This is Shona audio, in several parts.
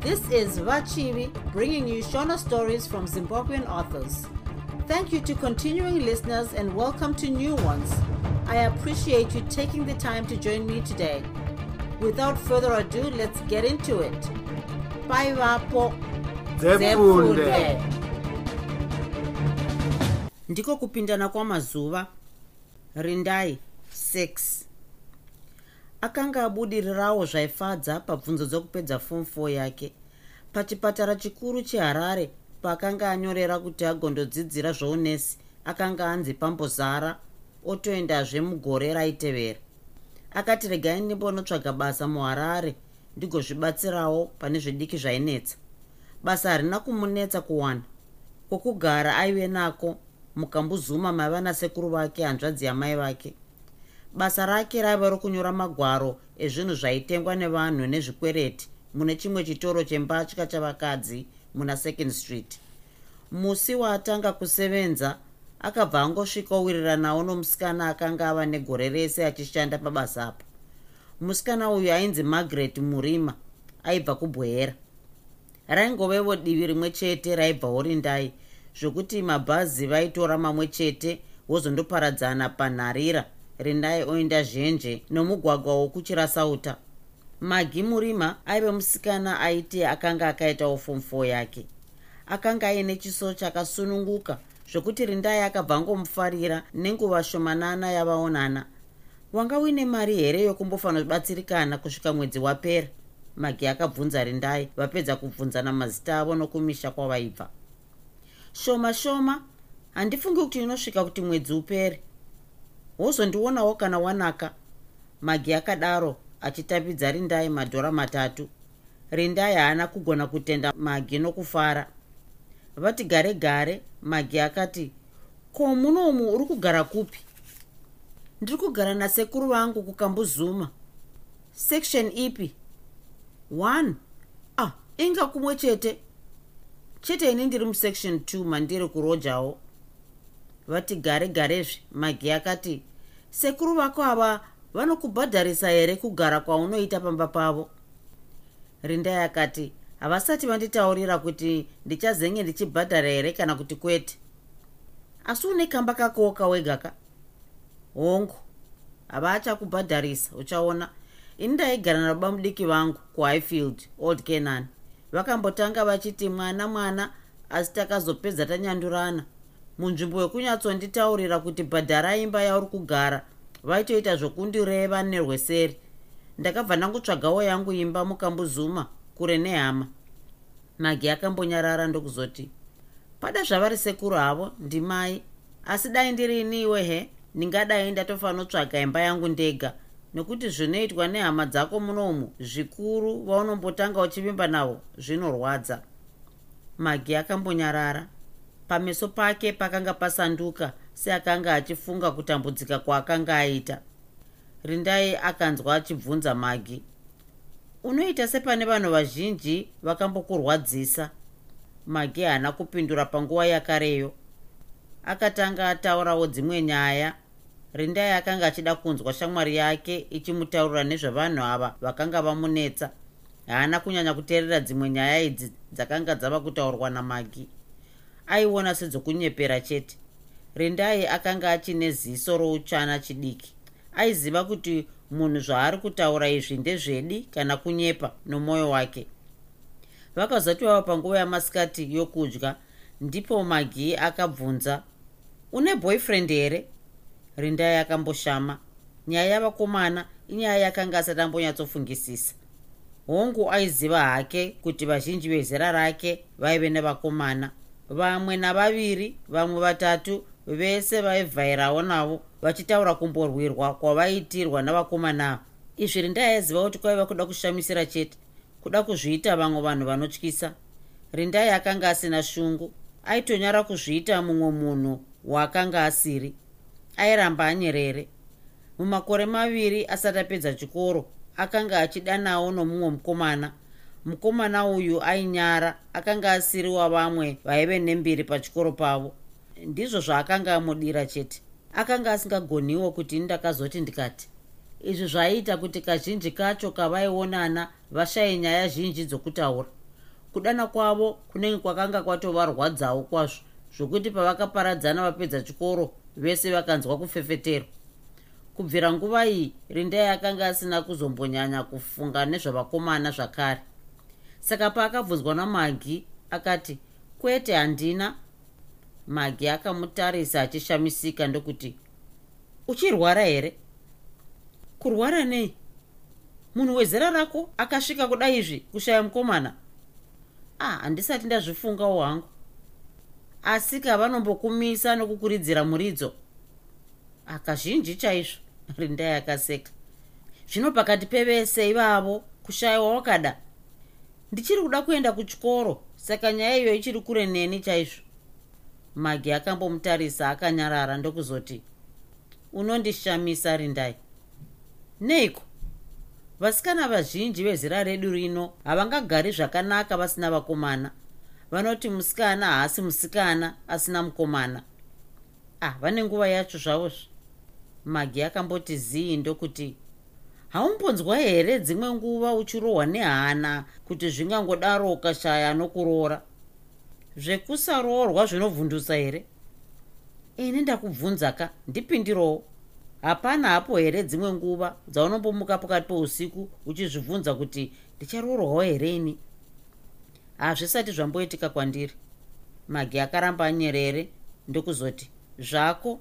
This is Vachivi bringing you Shona stories from Zimbabwean authors. Thank you to continuing listeners and welcome to new ones. I appreciate you taking the time to join me today. Without further ado, let's get into it. Bye, Vapo. dzepfunde ndiko kupindana kwamazuva rindai 6 akanga abudirirawo zvaifadza pabvunzo dzokupedza fom 4 yake pachipatara chikuru cheharare paakanga anyorera kuti agondodzidzira zvounesi akanga anzi pambozara otoendazve mugore raitevera. Akati regai ndimbonotsvaga basa muharare ndigozvibatsirawo pane zvidiki zvainetsa. Basa harina kumunetsa kuwana kwokugara aive nako mukambuzuma maiva nasekuru vake hanzvadzi yamai vake. Basa rake raiva rokunyora magwaro ezvinhu zvaitengwa nevanhu nezvikwereti mune chimwe chitoro chembatya chavakadzi muna second street. Musi waatanga kusevenza akabva angosvika owiriranawo nomusikana akanga ava negore rese achishanda pabasa apo. Musikana uyu ainzi margaret murima aibva kubwehera raingovevo divi rimwe chete raibvawo rindai zvokuti mabhazi vaitora mamwe chete wozondoparadzana panharira rindai oenda zhenje nomugwagwa wokuchirasauta magi murima aive musikana aiti akanga akaitawo fomu 4 yake akanga aine chiso chakasununguka zvokuti rindai akabva angomufarira nenguva shomanana yavaonana. Wanga uine mari here yokumbofanirabatsirikana kusvika mwedzi wapera? Magi akabvunza rindai vapedza kubvunzana mazita avo nokumisha kwavaibva. Shoma shoma handifungi kuti inosvika kuti mwedzi upere. Wozondionawo kana wanaka. Magi akadaro achitapidza rindai madhora matatu. Rindai haana kugona kutenda magi nokufara. Vati gare gare. Magi akati ko munomu uri kugara kupi? Ndiri kugara nasekuru vangu kukambuzuma. Section ipi? One. Ah inga kumwe chete. Chete ini ndiri musection 2 mandiri kurojawo vati gare garezve. Magi akati sekuru vako ava vanokubhadharisa here kugara kwaunoita pamba pavo? Rindai akati havasati vanditaurira kuti ndichazenge ndichibhadhara here kana kuti kwete? Asi une kamba kakowo kawegaka hongu hava achakubhadharisa uchaona. Ini ndaigara nababa mudiki vangu kuhighfield old canan vakambotanga vachiti mwana mwana asi takazopedza tanyandurana. Munzvimbo yekunyatsonditaurira kuti bhadhara imba yauri kugara vaitoita zvokundireva nerweseri ndakabva ndangotsvagawo yangu imba mukambuzuma kure nehama. Magi akambonyarara ndokuzoti pada zvavari sekuru havo ndimai. Asi dai ndiri iniwe he ndingadai ndatofanotsvaga imba yangu ndega. Nekuti zvinoitwa nehama dzako munomu zvikuru vaunombotanga uchivimba navo zvinorwadza. Magi akambonyarara. Pameso pake pakanga pasanduka seakanga achifunga kutambudzika kwaakanga aita. Rindai akanzwa achibvunza magi unoita sepane vanhu vazhinji vakambokurwadzisa? Magi haana kupindura panguva yakareyo. Akatanga ataurawo dzimwe nyaya. Rindai akanga achida kunzwa shamwari yake ichimutaurira nezvevanhu ava vakanga vamunetsa. Haana kunyanya kuteerera dzimwe nyaya idzi dzakanga dzava kutaurwa namagi aiona sedzokunyepera chete rindai akanga achine ziso rouchana chidiki. Aiziva kuti munhu zvaari kutaura izvi ndezvedi kana kunyepa nomwoyo wake. Vakazoti vava panguva yamasikati yokudya ndipo magi akabvunza une boyfriend here? Rindai akamboshama nyaya yavakomana inyaya yakanga asati ambonyatsofungisisa hongu aiziva hake kuti vazhinji vezera rake vaive nevakomana vamwe navaviri vamwe vatatu vese vaivhairawo navo vachitaura kumborwirwa kwavaitirwa navakomana. Ava izvi rindai aiziva kuti kwaiva kuda kushamisira chete kuda kuzviita vamwe vanhu vanotyisa. Rindai akanga asina shungu aitonyara kuzviita mumwe munhu waakanga asiri. Airamba anyerere. Mumakore maviri asati apedza chikoro akanga achidanawo nomumwe mukomana. Mukomana uyu ainyara akanga asiri wavamwe vaive nembiri pachikoro pavo ndizvo zvaakanga amudira chete. Akanga asingagoniwo kuti ndakazoti ndikati. Izvi zvaiita kuti kazhinji kacho kavaionana vashaye nyaya zhinji dzokutaura. Kudana kwavo kunenge kwakanga kwatovarwadzawo kwazvo zvokuti pavakaparadzana vapedza chikoro vese vakanzwa kufefeterwa. Kubvira nguva iyi rindai akanga asina kuzombonyanya kufunga nezvavakomana zvakare. Saka paakabvunzwa namagi akati kwete handina magi akamutarisa achishamisika ndokuti uchirwara here? Kurwara nei? Munhu wezera rako akasvika kuda izvi kushaya mukomana. Ah handisati ndazvifungawo hangu asi kavanombokumisa nokukuridzira muridzo? Akazhinji chaizvo. Rindai akaseka zvino pakati pevese ivavo kushayiwa wakada? Ndichiri kuda kuenda kuchikoro saka nyaya iyo ichiri kure neni chaizvo magi akambomutarisa akanyarara ndokuzoti unondishamisa rindai. Neiko? Vasikana vazhinji vezera redu rino havangagari zvakanaka vasina vakomana. Vanoti musikana haasi musikana asina mukomana. Ah vane nguva yacho zvavozvo magi akamboti zii ndokuti haumbonzwa here dzimwe nguva uchirohwa nehana kuti zvingangodaro ukashaya nokuroora zvekusaroorwa zvinovhundusa here? Ini ndakubvunza ka ndipindirowo hapana hapo here dzimwe nguva dzaunombomuka pakati pousiku uchizvibvunza kuti ndicharoorwawo here ini? Hazvisati zvamboitika kwandiri. Magi akaramba anyerere ndokuzoti zvako.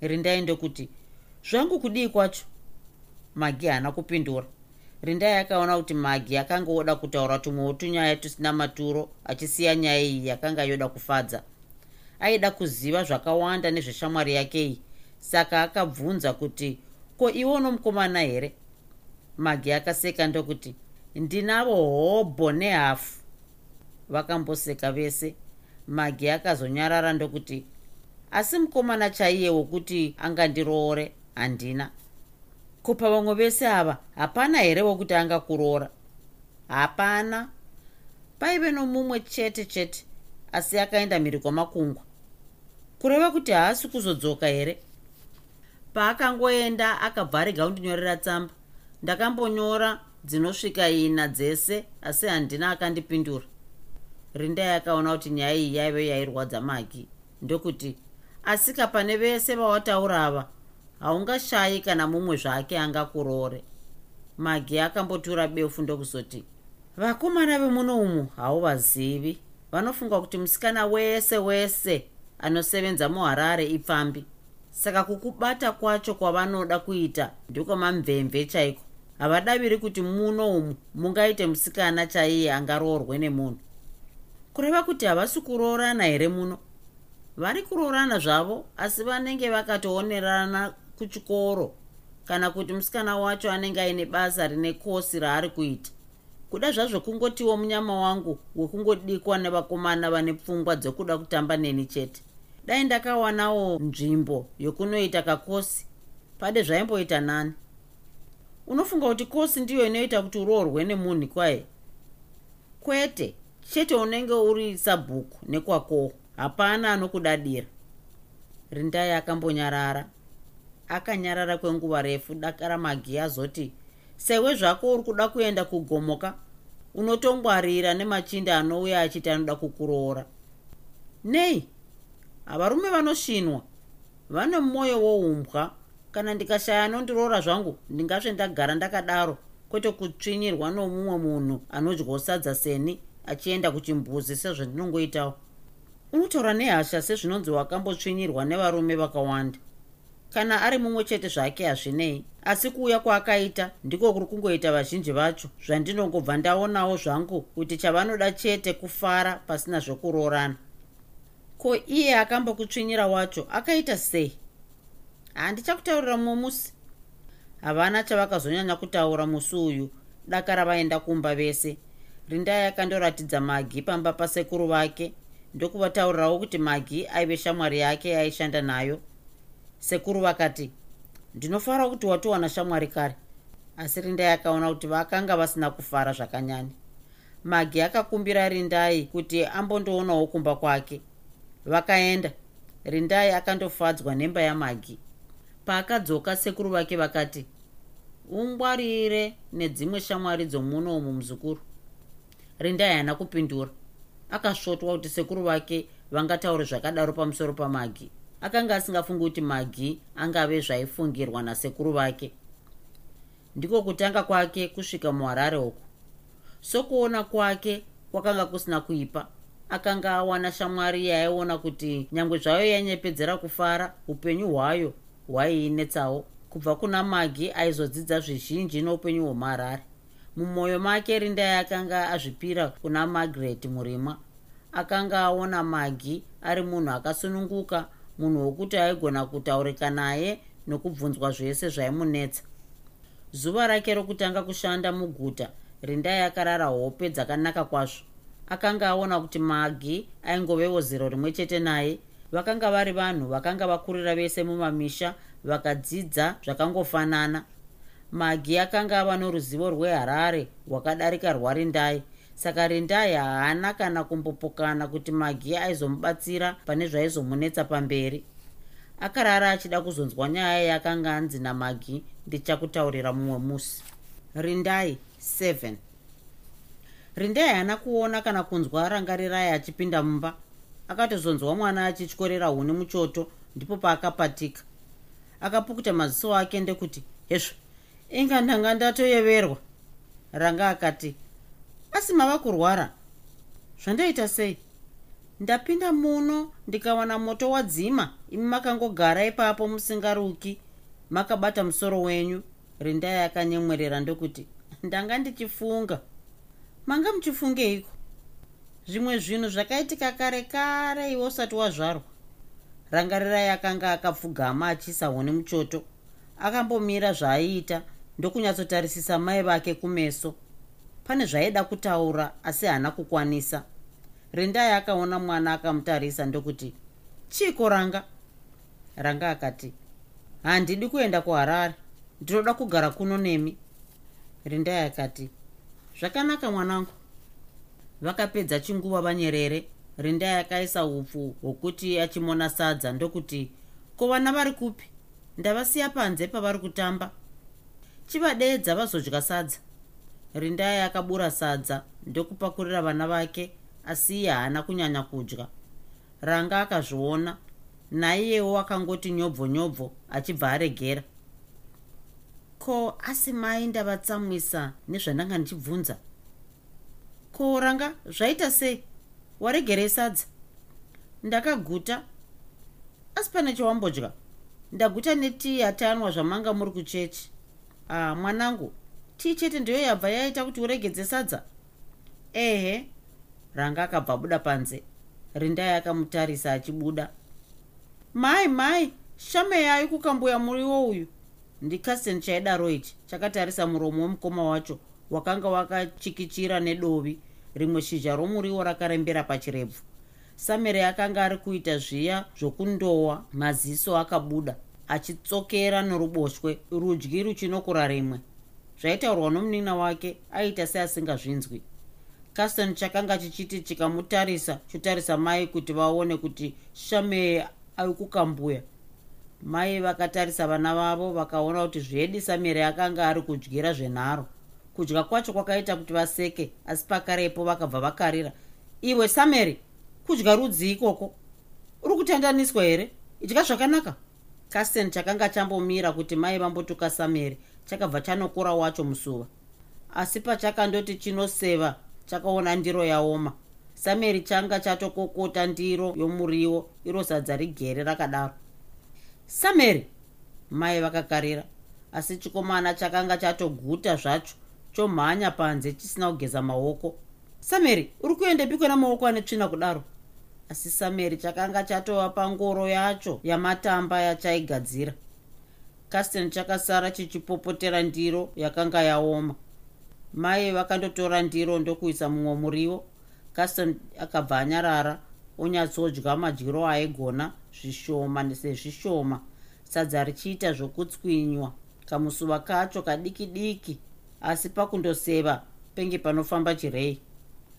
Rindai ndokuti zvangu kudii kwacho? Magi haana kupindura rindai akaona kuti magi akanga oda kutaura tumwewo tunyaya tusina maturo achisiya nyaya iyi yakanga yoda kufadza. Aida kuziva zvakawanda nezveshamwari yake iyi saka akabvunza kuti ko iwo nomukomana here? Magi akaseka ndokuti ndinavo hobho nehafu. Vakamboseka vese. Magi akazonyarara ndokuti asi mukomana chaiye wokuti angandiroore handina kupa vamwe vese ava hapana here wokuti angakuroora hapana. Paive nomumwe chete chete asi akaenda mhiri kwamakungwa. Kureva kuti haasi kuzodzoka here? Paakangoenda akabva arega kundinyorera tsamba. Ndakambonyora dzinosvika ina dzese asi handina akandipindura. Rindai akaona kuti nyaya iyi yaive yairwadza magi ndokuti asika pane vese vawataura ava haungashayi kana mumwe zvake angakuroore magi akambotura befu ndokuzoti vakomana vemuno umu hauvazivi. Vanofunga kuti musikana wese wese anosevenza muharare ipfambi. Saka kukubata kwacho kwavanoda kuita ndokwamamvemve chaiko. Havadaviri kuti muno umu mungaite musikana chaiye angaroorwe nemunhu. Kureva kuti havasi kuroorana here muno? Vari kuroorana zvavo asi vanenge vakatoonerana kuchikoro kana kuti musikana wacho anenge aine basa rine kosi raari kuita. Kuda zvazvo kungotiwo munyama wangu wekungodikwa nevakomana vane pfungwa dzekuda kutamba neni chete. Dai ndakawanawo nzvimbo yokunoita kakosi. Pade zvaimboita nani? Unofunga kuti kosi ndiyo inoita kuti uroorwe nemunhu kwaye? Kwete chete unenge uri sabhuku nekwakowo. Hapana anokudadira rindai akambonyarara akanyarara kwenguva refu dakara magi azoti sewe zvako uri kuda kuenda kugomoka? Unotongwarira nemachinda anouya achiti anoda kukuroora. Nei havarume vanosvinwa vane mwoyo woumbwa. Kana ndikashaya anondiroora zvangu ndingasve ndagara ndakadaro. Kwete kutsvinyirwa nomumwe munhu anodyawo sadza seni achienda kuchimbuzi sezvandinongoitawo. Unotaura nehasha sezvinonzi wakambotsvinyirwa nevarume vakawanda kana ari mumwe chete zvake hazvinei. Asi kuuya kwaakaita ndiko kuri kungoita vazhinji vacho. Zvandinongobva ndaonawo zvangu kuti chavanoda chete kufara pasina zvokuroorana. Ko iye akambokutsvinyira wacho akaita sei? Handichakutaurira mumwe musi havana chavakazonyanya kutaura musi uyu. Dakara vaenda kumba vese. Rindai akandoratidza magi pamba pasekuru vake. Ndokuvataurirawo kuti magi aive shamwari yake yaishanda nayo sekuru vakati ndinofara kuti watowana shamwari kare. Asi rindai akaona kuti vakanga vasina kufara zvakanyanya. Magi akakumbira rindai kuti ambondoonawo kumba kwake. Vakaenda. Rindai akandofadzwa nemba yamagi. Paakadzoka sekuru vake vakati ungwarire nedzimwe shamwari dzomunomu muzukuru. Rindai haana kupindura. Akasvotwa kuti sekuru vake vangataure zvakadaro pamusoro pamagi akanga asingafungi kuti magi angave zvaifungirwa nasekuru vake. Ndiko kutanga kwake kusvika muharare uku. Sokuona kwake kwakanga kusina kuipa. Akanga awana shamwari yaaiona kuti nyange zvayo yainyepedzera kufara upenyu hwayo hwaiinetsawo kubva kuna magi aizodzidza zvizhinji noupenyu hwemuharare mumwoyo make rindai akanga azvipira kuna margaret murimwa. Akanga aona magi ari munhu akasununguka munhu wokuti aigona kutaurika naye nokubvunzwa zvese zvaimunetsa. Zuva rake rokutanga kushanda muguta rindai akarara hope dzakanaka kwazvo. Akanga aona kuti magi aingovewo zero rimwe chete naye. Vakanga vari vanhu vakanga vakurira vese mumamisha vakadzidza zvakangofanana. Magi akanga ava noruzivo rweharare rwakadarika rwarindai saka rindai haana kana kumbopokana kuti magi aizomubatsira pane zvaizomunetsa pamberi. Akarara achida kuzonzwa nyaya yakanga anzi namagi ndichakutaurira mumwe musi. Rindai 7 rindai haana kuona kana kunzwa rangarirai achipinda mumba. Akatozonzwa mwana achityorera huni muchoto ndipo paakapatika. Akapukuta maziso ake ndekuti hezvo inga ndanga ndatoyeverwa ranga akati asi mava kurwara. Zvandaita sei? Ndapinda muno ndikawana moto wadzima imi makangogara ipapo musingaruki. Makabata musoro wenyu rindai akanyemwerera ndokuti ndanga ndichifunga. Manga muchifungeiko zvimwe zvinhu zvakaitika kare kare iwe usati wazvarwa. Rangarirai akanga akapfugama achiisa huni muchoto akambomira zvaaiita ndokunyatsotarisisa mai vake kumeso pane zvaida kutaura asi haana kukwanisa. Rindai akaona mwana akamutarisa ndokuti chiko ranga? Ranga akati handidi kuenda kuharare ndinoda kugara kuno nemi. Rindai akati zvakanaka mwanangu. Vakapedza chinguva vanyerere rindai akaisa upfu hwokuti achimona sadza ndokuti ko vana vari kupi? Ndavasiya panze pavari kutamba? Chivadeedza vazodya sadza rindai akabura sadza ndokupakurira vana vake asi iye haana kunyanya kudya. Ranga akazviona naiyewo akangoti nyobvo nyobvo achibva aregera. Ko asi mai ndavatsamwisa nezvandanga ndichibvunza? Ko ranga zvaita sei? Waregerei sadza. Ndakaguta asi pane chawambodya ndaguta netii yatanwa zvamanga muri kuchechi. Ah mwanangu tii chete ndiyo yabva yaita kuti uregedze sadza. Ehe ranga akabva buda panze. Rindai akamutarisa achibuda. Mai mai shame yayo kukambuya muriwo uyu. Ndikasen chaidaro ichi chakatarisa muromo wemukoma wacho wakanga wakachikichira nedovi rimwe shizha romuriwo rakarembera pachirebvu. Samere akanga ari kuita zviya zvokundowa maziso akabuda achitsokera noruboshwe rudyi ruchinokura rimwe zvaitaurwa nomunina wake aita seasingazvinzwi. Caston chakanga chichiti chikamutarisa chotarisa mai kuti vaone kuti shamey ari kukambuya mai vakatarisa vana vavo vakaona kuti zvedi samere akanga ari kudyira zvenharo. Kudya kwacho kwakaita kuti vaseke asi pakarepo vakabva vakarira. Iwe sameri kudya rudzi ikoko. Uri kutandaniswa here? Idya zvakanaka. Casten chakanga chambomira kuti mai vambotuka sameri chakabva chanokura wacho musuva asi pachakandoti chinoseva chakaona ndiro yaoma. Sameri changa chatokokota ndiro yomuriwo iro sadza rigere rakadaro. Sameri! Mai vakakarira asi chikomana chakanga chatoguta zvacho chomhanya panze chisina kugeza maoko. Sameri uri kuendepiko namaoko ane tsvina kudaro? Asi sameri chakanga chatova pangoro yacho yamatamba yachaigadzira casten chakasara chichipopotera ndiro yakanga yaoma. Mai vakandotora ndiro ndokuisa mumwe muriwo. Casten akabva anyarara onyatsodya madyiro aigona zvishoma sezvishoma sadza richiita zvokutswinywa. Kamusuva kacho kadiki diki asi pakundoseva penge panofamba chirei.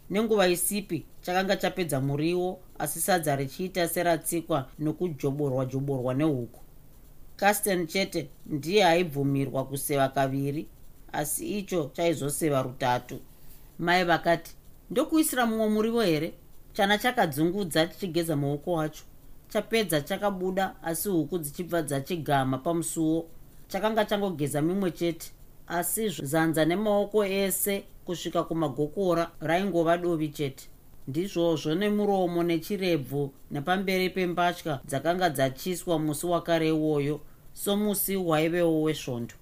Nenguva isipi chakanga chapedza muriwo asi sadza richiita seratsikwa nokujoborwa joborwa nehuku casten chete ndiye aibvumirwa kuseva kaviri asi icho chaizoseva rutatu. Mai vakati ndokuisira mumwe murivo here? Chana chakadzungudza chichigeza maoko wacho chapedza chakabuda asi huku dzichibva dzachigama pamusuwo. Chakanga changogeza mimwe chete asi zanza nemaoko ese kusvika kumagokora raingova dovi chete. Ndizvozvo nemuromo nechirebvu nepamberi pembatya dzakanga dzachiswa musi wakare iwoyo somusi waivewo wesvondo.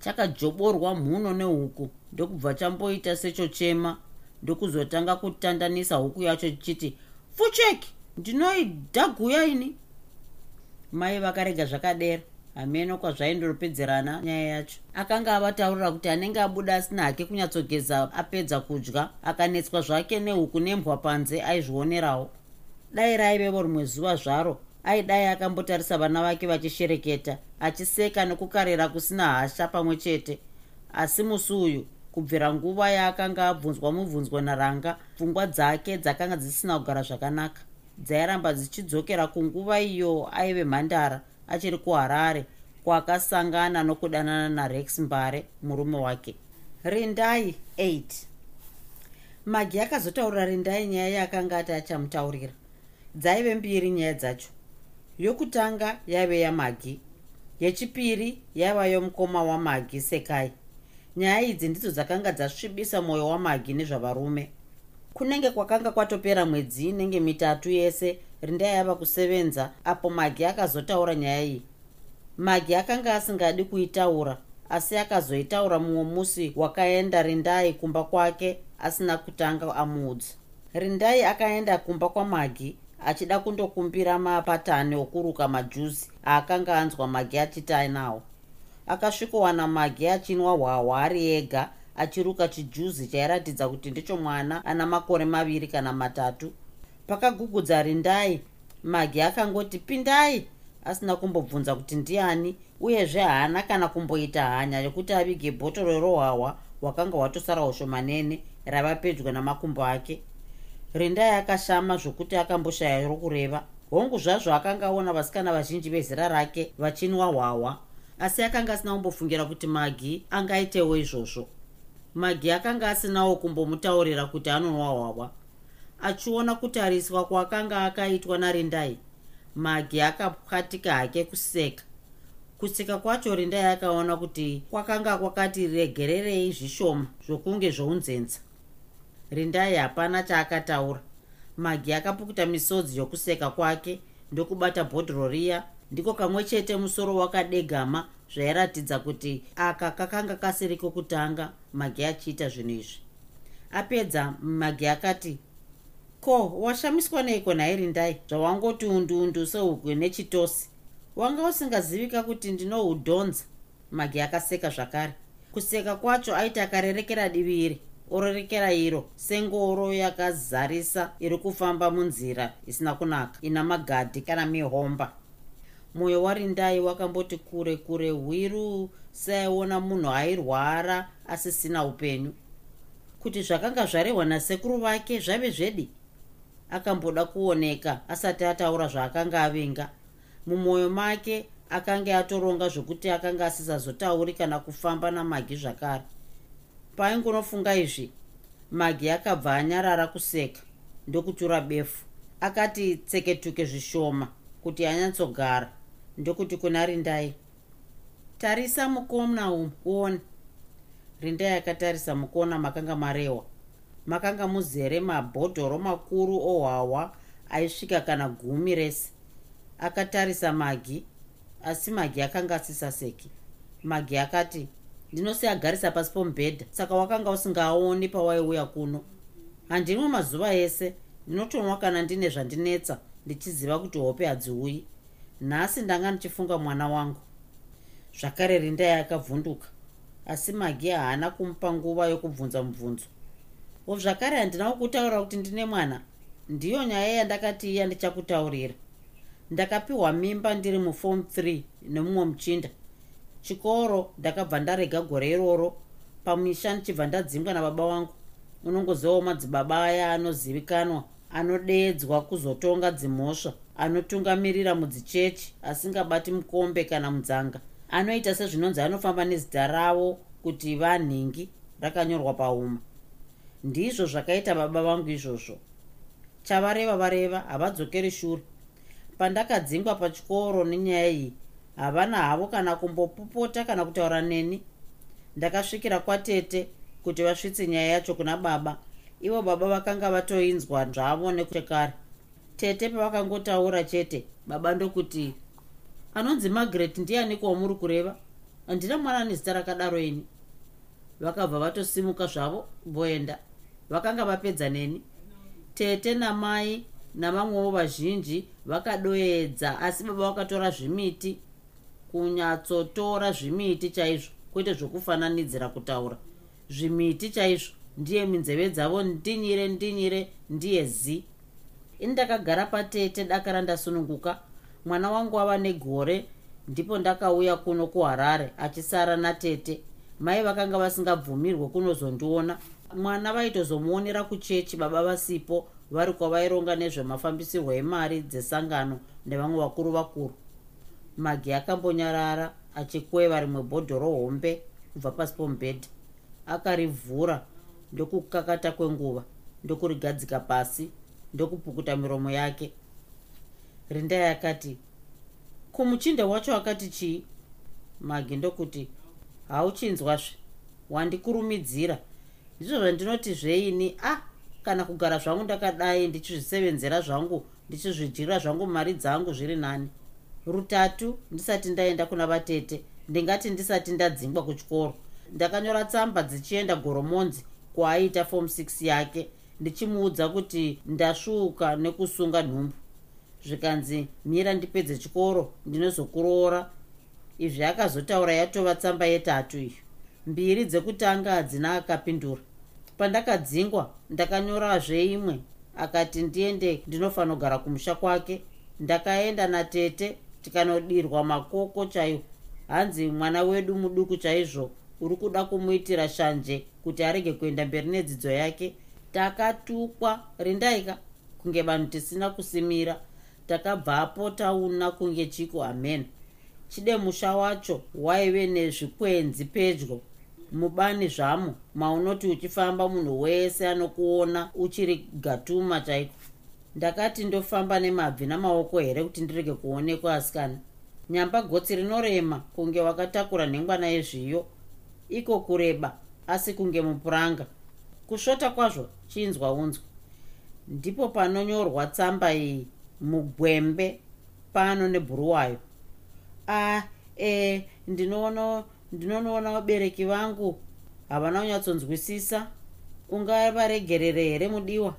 Chakajoborwa mhuno nehuku ndokubva chamboita sechochema ndokuzotanga kutandanisa huku yacho chichiti fucheki ndinoidhaguya ini. Mai vakarega zvakadera hameno kwazvaindopedzerana nyaya yacho. Akanga avataurira kuti anenge abuda asina hake kunyatsogeza apedza kudya akanetswa zvake nehuku nembwa panze aizvionerawo. Dai raivevo rimwe zuva zvaro aidai akambotarisa vana vake vachishereketa achiseka nekukarira kusina hasha pamwe chete. Asi musi uyu kubvira nguva yaakanga abvunzwa mubvunzwa naranga pfungwa dzake dzakanga dzisina kugara zvakanaka. Dzairamba dzichidzokera kunguva iyo aive mhandara achiri kuharare kwaakasangana nokudanana narex mbare murume wake. Rindai 8 magi akazotaurira rindai nyaya yaakanga ati achamutaurira. Dzaive mbiri nyaya dzacho yokutanga yaive yamagi yechipiri yaiva yomukoma wamagi sekai. Nyaya idzi ndidzo dzakanga dzasvibisa mwoyo wamagi nezvavarume. Kunenge kwakanga kwatopera mwedzi inenge mitatu yese rindai yava kusevenza apo magi akazotaura nyaya iyi. Magi akanga asingadi kuitaura asi akazoitaura mumwe musi wakaenda rindai kumba kwake asina kutanga amuudza rindai akaenda kumba kwamagi achida kundokumbira mapatani okuruka majuzi aakanga anzwa magi achiti ainawo. Akasvikowana magi achinwa hwahwa ari ega achiruka chijuzi chairatidza kuti ndicho mwana ana makore maviri kana matatu. Pakagugudza rindai magi akangoti pindai! asina kumbobvunza kuti ndiani uyezve haana kana kumboita hanya yokuti avige bhotoro rohwahwa hwakanga hwatosara ushomanene rava pedyo namakumbo ake rindai akashama zvokuti akamboshaya rokureva. Hongu zvazvo akanga aona vasikana vazhinji vezera rake vachinwa hwahwa asi akanga asina kumbofungira kuti magi angaitewo izvozvo. Magi akanga asinawo kumbomutaurira kuti anonwa hwahwa. Achiona kutariswa kwaakanga akaitwa narindai magi akapwatika hake kuseka. Kuseka kwacho rindai akaona kuti kwakanga kwakati regererei zvishoma zvokunge zvounzenza rindai hapana chaakataura. Magi akapukuta misodzi yokuseka kwake ndokubata bhodhoro riya ndiko kamwe chete musoro wakadegama zvairatidza kuti aka kakanga kasiri kokutanga magi achiita zvinhu izvi. Apedza magi akati ko washamiswa neiko nhairi ndai zvawangoti undundu sehuku nechitosi. Wanga usingazivika kuti ndinohudhonza magi akaseka zvakare. Kuseka kwacho aiti akarerekera divi iri ororekera iro. Sengoro yakazarisa iri kufamba munzira isina kunaka ina magadhi kana mihomba. Mwoyo warindai wakamboti kure kure hwiru saiona munhu airwara asisina upenyu. Kuti zvakanga zvarehwa nasekuru vake zvave zvedi? Akamboda kuoneka asati ataura zvaakanga avinga mumwoyo make akanga atoronga zvokuti akanga asisazotauri kana kufamba namagi zvakare paingunofunga izvi magi akabva anyarara kuseka ndokutura befu. Akati tseketuke zvishoma kuti anyatsogara ndokuti kuna rindai tarisa mukona umu uone. Rindai akatarisa mukona makanga marehwa makanga muzere mabhodhoro makuru ohwahwa aisvika kana gumi rese. Akatarisa magi asi magi akanga asisaseki. Magi akati ndinosiagarisa pasi pomubhedha. Saka wakanga usingaoni pawaiuya kuno. Handimwe mazuva ese ndinotonwa kana ndine zvandinetsa ndichiziva kuti hope hadziuyi. Nhasi ndanga ndichifunga mwana wangu. Zvakare rindai akavhunduka asi magi haana kumupa nguva yokubvunza mubvunzo. Zvakare handina kukutaura kuti ndine mwana? Ndiyo nyaya yandakati iya ndichakutaurira. Ndakapiwa mimba ndiri mufom 3 nemumwe muchinda chikoro ndakabva ndarega gore iroro. Pamisha ndichibva ndadzingwa nababa wangu. Unongozivawo madzibaba aya anozivikanwa anodeedzwa kuzotonga dzimhosva anotungamirira mudzichechi asingabati mukombe kana mudzanga. Anoita sezvinonzi anofamba nezita ravo kuti vanhingi rakanyorwa pauma. Ndizvo zvakaita baba vangu izvozvo. Chavareva vareva havadzokeri shure. Pandakadzingwa pachikoro nenyaya iyi havana havo kana kumbopopota kana kutaura neni. Ndakasvikira kwatete kuti vasvitse nyaya yacho kuna baba. Ivo baba vakanga vatoinzwa zvavo nekutekare tete pavakangotaura chete baba ndokuti anonzi margaret ndianiko wamuri kureva? Handina mwana nezita rakadaro ini. Vakabva vatosimuka zvavo voenda. Vakanga vapedza neni. Tete namai navamwewo vazhinji vakadoedza asi baba vakatora zvimiti kunyatsotora zvimiti chaizvo kwete zvokufananidzira kutaura. Zvimiti chaizvo ndiye minzeve dzavo ndinyire ndinyire ndiye zi. Ini ndakagara patete daka randasununguka. Mwana wangu ava negore ndipo ndakauya kuno kuharare achisara natete mai vakanga vasingabvumirwe kunozondiona. Mwana vaitozomuonera kuchechi baba vasipo vari kwavaironga nezvemafambisirwo emari dzesangano nevamwe vakuru vakuru magi akambonyarara achikweva rimwe bhodhoro hombe kubva pasi pomubhedha. Akarivhura ndokukakata kwenguva ndokurigadzika pasi ndokupukuta miromo yake. Rindai akati kumuchinda wacho akati chii? Magi ndokuti hauchinzwazve wandikurumidzira ndizvo zvandinoti zveini? A ah, kana kugara zvangu ndakadai ndichizvisevenzera zvangu ndichizvidyira zvangu mari dzangu zviri nani rutatu ndisati ndaenda kuna vatete. Ndingati ndisati ndadzingwa kuchikoro. Ndakanyora tsamba dzichienda goromonzi kwaaita fom 6 yake. Ndichimuudza kuti ndasvuka nekusunga nhumbu. Zvikanzi mira ndipedze chikoro ndinozokuroora. Izvi akazotaura yatova tsamba yetatu iyo. Mbiri dzekutanga hadzina akapindura. Pandakadzingwa ndakanyorazve imwe. Akati ndiende ndinofanogara kumusha kwake. Ndakaenda natete tikanodirwa makoko chaiwo. Hanzi mwana wedu muduku chaizvo uri kuda kumuitira shanje kuti arege kuenda mberi nedzidzo yake takatukwa. Rindaika kunge vanhu tisina kusimira takabvapo tauna kunge chiko amen. Chide musha wacho waive nezvikwenzi pedyo. Mubani zvamo maunoti uchifamba munhu wese anokuona uchiri gatuma chaiko ndakati ndofamba nemabvi namaoko here kuti ndirege kuonekwa asikana? Nyamba gotsi rinorema kunge wakatakura nhengwana yezviyo. Iko kureba asi kunge mupuranga. Kusvota kwazvo chinzwa unzwa ndipo panonyorwa tsamba iyi mugwembe pano nebhuruwayo. A e ndinoona ndinonoona vabereki vangu. Havana kunyatsonzwisisa. Ungavaregerere here mudiwa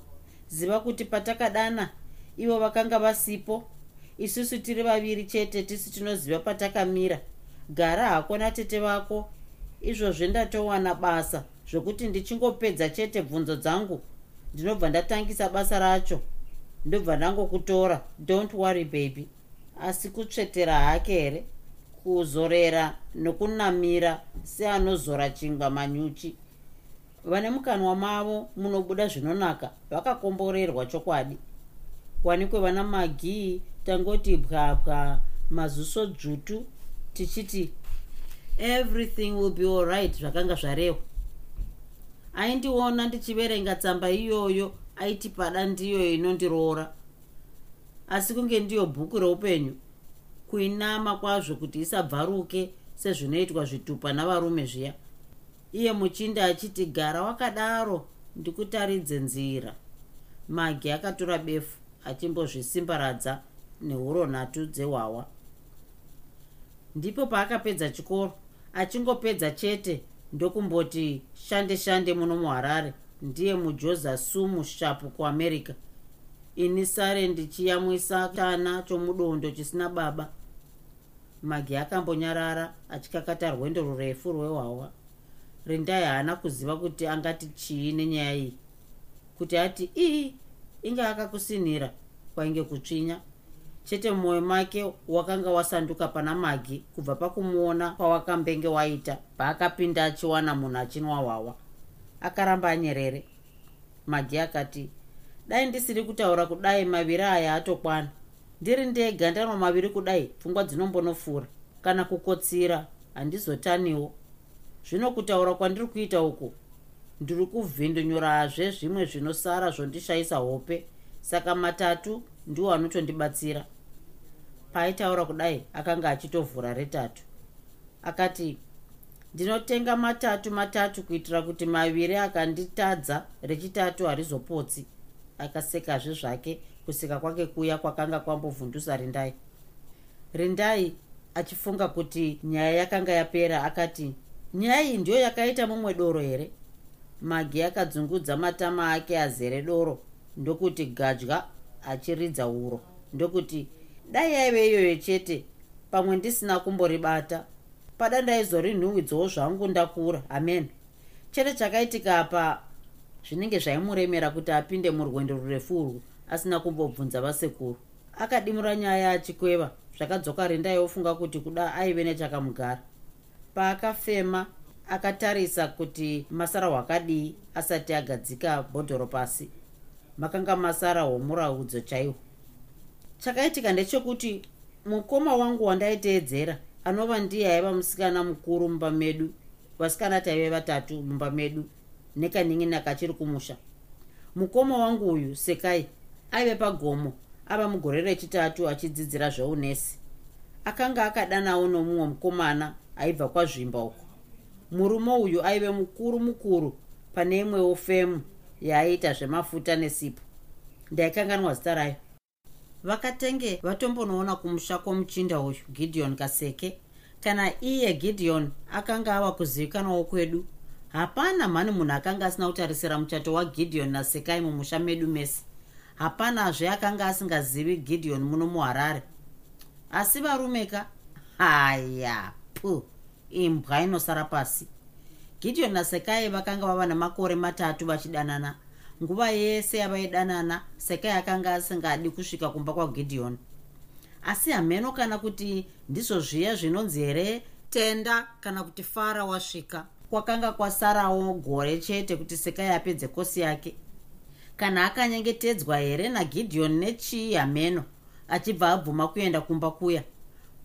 ziva kuti patakadana ivo vakanga vasipo. Isusu tiri vaviri chete tisi tinoziva patakamira. Gara hako natete vako. Izvozve ndatowana basa zvokuti ndichingopedza chete bvunzo dzangu. Ndinobva ndatangisa basa racho. Ndobva ndangokutora. Don't worry baby. Asi kutsvetera hake here? Kuzorera nokunamira seanozora chingwa manyuchi vane mukanwa mavo munobuda zvinonaka vakakomborerwa chokwadi. Wanikwe vana magii tangoti bwabwa mazuso dzvutu tichiti everything will be allright zvakanga zvarehwa. Aindiona ndichiverenga tsamba iyoyo aiti pada ndiyo inondiroora. Asi kunge ndiyo bhuku reupenyu kuinama kwazvo kuti isabvaruke sezvinoitwa zvitupa navarume zviya iye muchinda achiti gara wakadaro ndikutaridze nzira. Magi akatora befu achimbozvisimbaradza nehuro nhatu dzehwawa ndipo paakapedza chikoro achingopedza chete ndokumboti shande shande muno muharare ndiye mujoza sumu shapu kuamerica ini sare ndichiyamwisa chana chomudondo chisina baba. Magi akambonyarara achikakata rwendo rurefu rwehwawa rindai haana kuziva kuti angati chii nenyaya iyi? Kuti ati ii inge akakusinhira kwainge kutsvinya. Chete mumwoyo make wakanga wasanduka pana magi kubva pakumuona kwawakambenge waita paakapinda achiwana munhu achinwa hwawa akaramba anyerere. Magi akati dai ndisiri kutaura kudai maviri aya atokwana. Ndiri ndega ndanwa maviri kudai pfungwa dzinombonofura kana kukotsira handizotaniwo zvino kutaura kwandiri kuita uku ndiri kuvhindunyorazve zvimwe zvinosara zvondishayisa hope saka matatu ndiwo anotondibatsira. Paaitaura kudai akanga achitovhura retatu. Akati ndinotenga matatu matatu kuitira kuti maviri akanditadza rechitatu harizopotsi. Akasekazve zvake kuseka kwake kuya kwakanga kwambovhundusa rindai. Rindai achifunga kuti nyaya yakanga yapera akati nyaya iyi ndiyo yakaita mumwe doro here? Magi akadzungudza matama ake azere doro ndokuti gadya achiridza uro. Ndokuti dai yaive iyoyo chete pamwe ndisina kumboribata. Pada ndaizorinhuhwidzawo zvangu ndakura amen. Chete chakaitika apa zvinenge zvaimuremera kuti apinde murwendo rurefu urwu asina kumbobvunza vasekuru. Akadimura nyaya achikweva zvakadzoka rindai ofunga kuti kuda aive nechakamugara paakafema akatarisa kuti masara hwakadii asati agadzika bhodhoro pasi. Makanga masara hwomuraudzo chaihwo chakaitika ndechekuti mukoma wangu wandaiteedzera anova ndiye aiva musikana mukuru mumba medu vasikana taive vatatu mumba medu nekanin'ina kachiri kumusha. Mukoma wangu uyu sekai aive pagomo ava mugore rechitatu achidzidzira zveunesi akanga akadanawo nomumwe mukomana aibva kwazvimba uko. Murume uyu aive mukuru mukuru pane imwewo femu yaaiita zvemafuta nesipo. Ndaikanganwa zita rayo. Vakatenge vatombonoona kumusha kwomuchinda uyu gideon kaseke. Kana iye gideon akanga ava kuzivikanwawo kwedu hapana mhani munhu akanga asina kutarisira muchato wagideon nasekai mumusha medu mese. Hapanazve akanga asingazivi gideon muno muharare. Asi varume ka haya pu imbwa inosara pasi. Gideon nasekai vakanga vava nemakore matatu vachidanana. Nguva yese yavaidanana sekai akanga asingadi kusvika kumba kwagidheoni asi hameno kana kuti ndizvo zviya zvinonzi here tenda kana kuti fara wasvika. Kwakanga kwasarawo gore chete kuti sekai apedze kosi yake. Kana akanyengetedzwa here nagidheoni nechii hameno achibva abvuma kuenda kumba kuya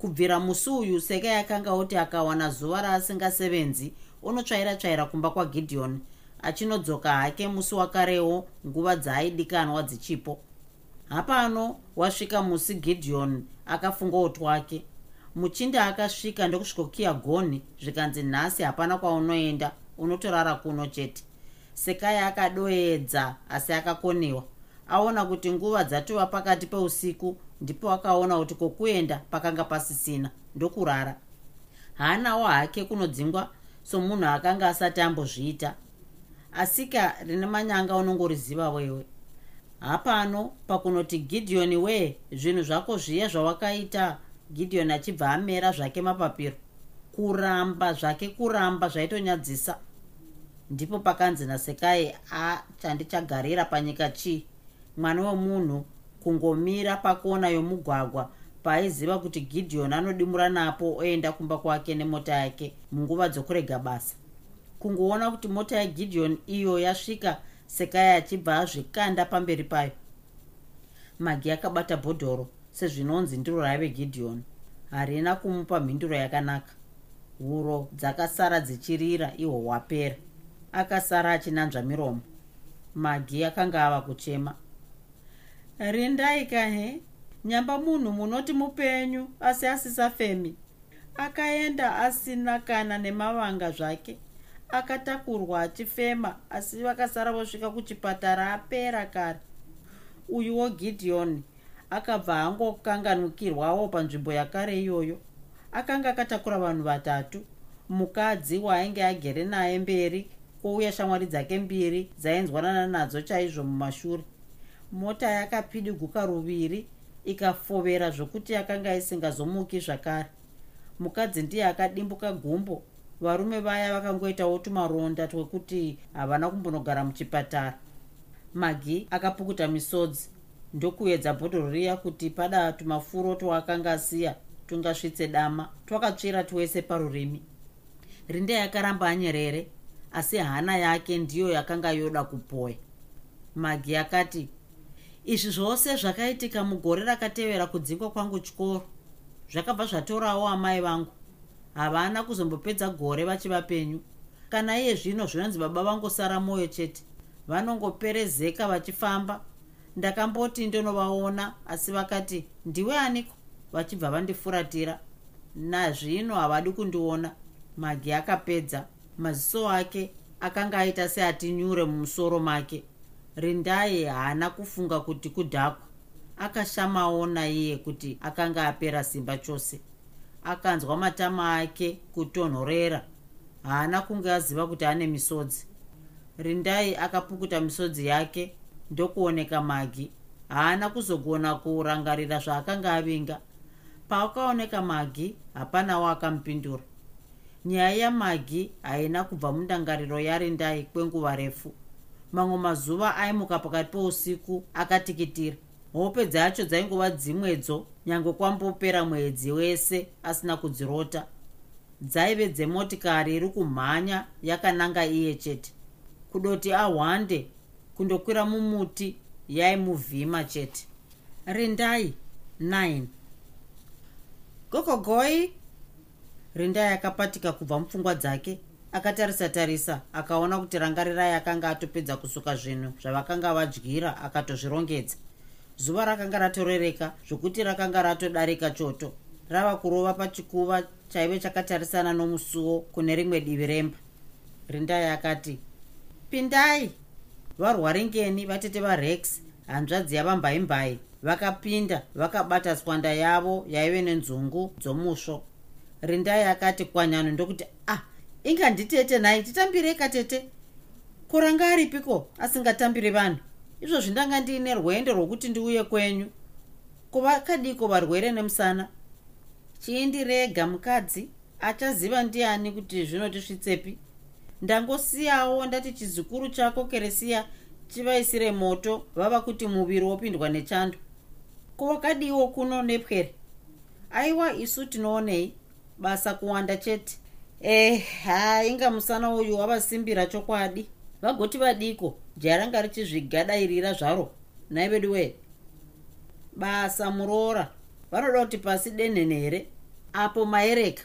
kubvira musi uyu sekai akanga oti akawana zuva raasingasevenzi unotsvaira tsvaira kumba kwagidheoni achinodzoka hake musi wakarewo nguva dzaaidikanwa dzichipo. Hapano wasvika musi gidheoni akafungawo twake muchinda akasvika ndokusvikokiya goni zvikanzi nhasi hapana kwaunoenda unotorara kuno chete. Sekai akadoedza asi akakoniwa aona kuti nguva dzatova pakati peusiku ndipo akaona kuti kwokuenda pakanga pasisina ndokurara. Haanawo hake kunodzingwa somunhu akanga asati ambozviita. Asika rine manyanga unongoriziva wewe. Hapano pakunoti gidheoni wee zvinhu zvako zviya zvawakaita? Gidheoni achibva amera zvake mapapiro. Kuramba zvake kuramba zvaitonyadzisa. Ndipo pakanzi nasekai achandichagarira panyika chii? Mwana wemunhu kungomira pakona yomugwagwa paaiziva kuti gidheoni anodimura napo oenda kumba kwake nemota yake munguva dzokurega basa. Kungoona kuti mota yagidheoni iyo yasvika sekai achibva azvikanda pamberi payo. Magi akabata bhodhoro sezvinonzi ndiro raive gidheoni harina kumupa mhinduro yakanaka. Huro dzakasara dzichirira ihwo hwapera akasara achinanzva miromo. Magi akanga ava kuchema rindai kahe nyamba munhu munoti mupenyu asi asisafemi. Akaenda asina kana nemavanga zvake. Akatakurwa achifema asi vakasara vosvika kuchipatara apera kare. Uyuwo gidheoni akabva angokanganukirwawo panzvimbo yakare iyoyo. Akanga akatakura vanhu vatatu. Mukadzi waainge agere naye mberi kwouya shamwari dzake mbiri dzainzwanana nadzo chaizvo mumashure mota yakapidiguka ruviri ikafovera zvokuti yakanga isingazomuki zvakare. Mukadzi ndiye akadimbuka gumbo. Varume vaya vakangoitawo tumaronda twekuti havana kumbonogara muchipatara. Magi akapukuta misodzi ndokuedza bhodhoro riya kuti pada tumafuro twaakanga asiya tungasvitse dama twakatsvira twese parurimi. Rinde yakaramba anyerere asi hana yake ndiyo yakanga yoda kupoya. Magi akati izvi zvose zvakaitika mugore rakatevera kudzingwa kwangu chikoro zvakabva zvatorawo amai vangu. Havana kuzombopedza gore vachiva penyu. Kana iye zvino zvinonzi baba vangosara mwoyo chete vanongoperezeka vachifamba. Ndakamboti ndonovaona asi vakati ndiwe aniko? Vachibva vandifuratira. Nazvino havadi kundiona. Magi akapedza. Maziso ake akanga aita seati nyure mumusoro make rindai haana kufunga kuti kudhakwa. Akashamawo naiye kuti akanga apera simba chose. Akanzwa matama ake kutonhorera. Haana kunge aziva kuti ane misodzi. Rindai akapukuta misodzi yake ndokuoneka magi. Haana kuzogona kurangarira zvaakanga avinga. Paakaoneka magi hapanawo akamupindura nyaya yamagi haina kubva mundangariro yarindai kwenguva refu mamwe mazuva aimuka pakati pousiku akatikitira. Hope dzacho dzaingova dzimwedzo nyange kwambopera mwedzi wese asina kudzirota. Dzaive dzemotikari iri kumhanya yakananga iye chete. Kudoti ahwande kundokwira mumuti yaimuvhima chete. Rindai 9 gogogoi! Rindai akapatika kubva mupfungwa dzake akatarisa tarisa akaona kuti rangarirai akanga atopedza kusuka zvinhu zvavakanga vadyira akatozvirongedza. Zuva rakanga ratorereka zvokuti rakanga ratodarika choto. Rava kurova pachikuva chaive chakatarisana nomusuwo kune rimwe divi remba. Rindai akati pindai! Varwaringeni vatete varex hanzvadzi yavambaimbai vakapinda vakabata swanda yavo yaive nenzungu dzomusvo rindai akati kwanyano ndokuti ah inga nditete nhai titambireka tete kuranga aripiko asingatambiri vanhu? Izvozvi ndanga ndiine rwendo rwokuti ndiuye kwenyu. Kuvakadiko varwere nemusana? Chiindirega mukadzi. Achaziva ndiani kuti zvinotisvitsepi ndangosiyawo ndati chizukuru chako keresiya chivaisire moto vava kuti muviri wopindwa nechando. Kuvakadiwo kuno nepwere aiwa isu tinoonei. Basa kuwanda chete eh ha inga musana uyu wavasimbira chokwadi. Vagoti vadiko jaranga richizvigadairira zvaro. Nai vedu wee basa muroora. Vanoda kuti pasi denhene here apo maereka.